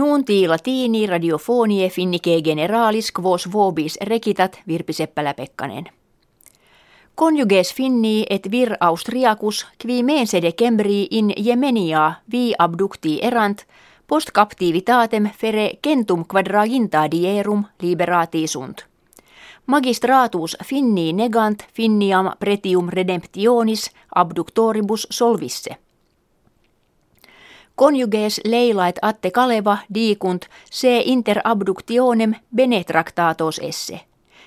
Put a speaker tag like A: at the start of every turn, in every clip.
A: Nuunti latini radiofonie finnike generalis quos vobis recitat Virpi Seppälä-Pekkanen. Conjuges finni et vir austriacus qui mense decembri in Jemenia vi abducti erant post captivitatem fere centum quadraginta dierum liberati sunt. Magistratus finni negant finniam pretium redemptionis abductoribus solvisse. Conjuges leilait atte kaleva dicunt se inter abductionem bene tractatos esse.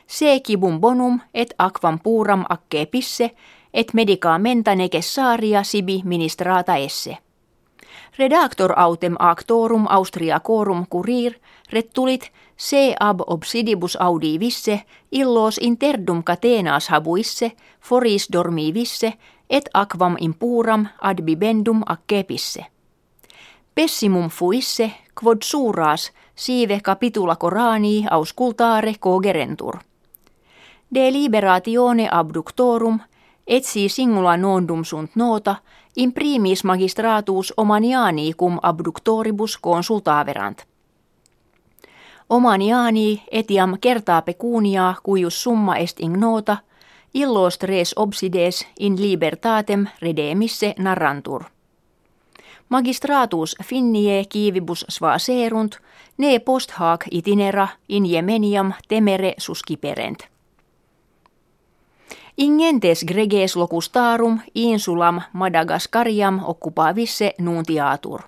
A: Se kibum bonum et aquam puram acce pisse et medicamenta necessaria sibi ministrata esse. Redactor autem actorum Austriacorum curir rettulit se ab obsidibus audi visse illos interdum catenas habuisse foris dormi visse et aquam impuram ad bibendum acce pisse. Pessimum fuisse, quod suras, sive capitula Corani auscultare cogerentur. De liberatione abductorum, etsi singula nondum sunt nota, in primis magistratus omaniani cum abductoribus consultaverant. Omaniani etiam kertaa pecunia cuius summa est ignota, illos res obsides in libertatem redemisse narrantur. Magistratus finnie kiivibus serunt, ne post hac itinera in Jemeniam temere susciperent. Ingentes greges locustarum insulam Madagascariam occupavisse nuntiatur.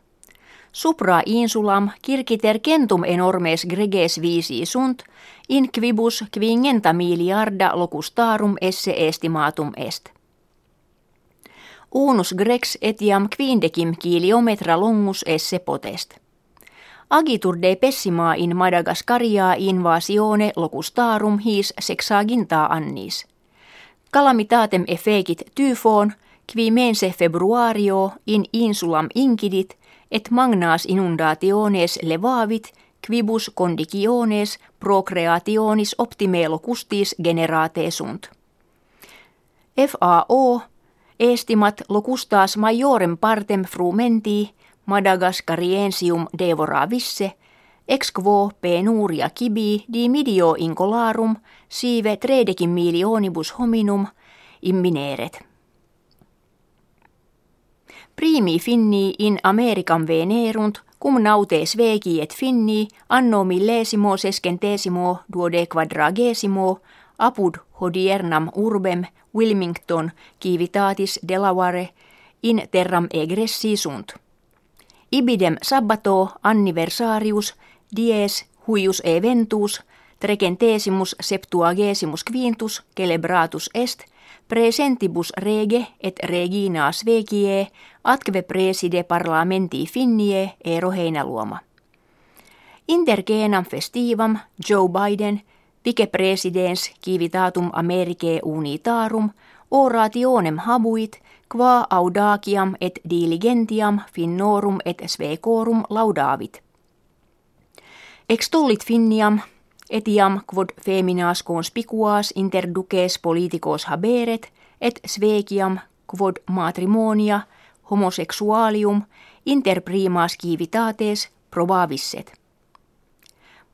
A: Supra insulam kirkiter centum enormes greges visi sunt, in quibus quingenta miliarda locustarum esse estimatum est. Unus grex etiam quindecim kiliometra longus esse potest. Agitur de pessima in Madagascaria invasione locustarum his sexaginta annis. Calamitatem effegit tyfon, qui mense februario in insulam incidit, et magnas inundationes levavit, quibus conditiones procreationis optime locustis generate sunt. FAO Estimat locustas majorem partem frumenti Madagascariensium devoravisse, ex quo penuria kibi di midio incolarum sive tredecim milionibus hominum immineret. Primi finni in Americam venerunt, cum nautes vegi et finni anno millesimo sescentesimo duode quadragesimo apud hodiernam urbem Wilmington kivitatis Delaware in terram egressi sunt. Ibidem sabbato anniversarius dies huius eventus trecentesimus septuagesimus quintus celebratus est presentibus rege et regina svegie atque preside parlamenti finnie ero heinäluoma. Intergenam festivam Joe Biden – Vice presidens civitatum Americae unitarum orationem habuit qua audaciam et diligentiam finnorum et svecorum laudavit. Extollit finniam etiam quod feminas conspicuas inter duces politicos haberet et sveciam quod matrimonia homosexualium inter primas civitates probavisset.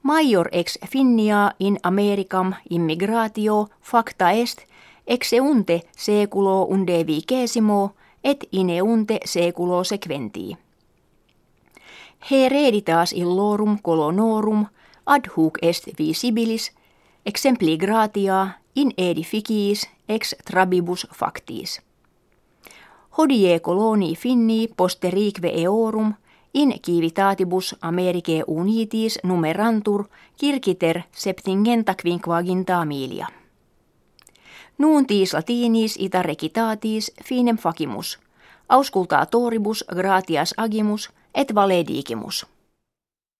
A: Major ex finnia in Americam immigratio facta est exeunte seculo unde vicesimo et ineunte seculo sequentii. Hereditas illorum colonorum ad hoc est visibilis exempli gratia in edificiis ex trabibus factis. Hodie coloni finni posterique eorum In civitatibus Americae unitis numerantur kirkiter septingenta quinquaginta milia. Nuuntis latinis ita recitatis finem facimus, auscultatoribus gratias agimus et valedigimus.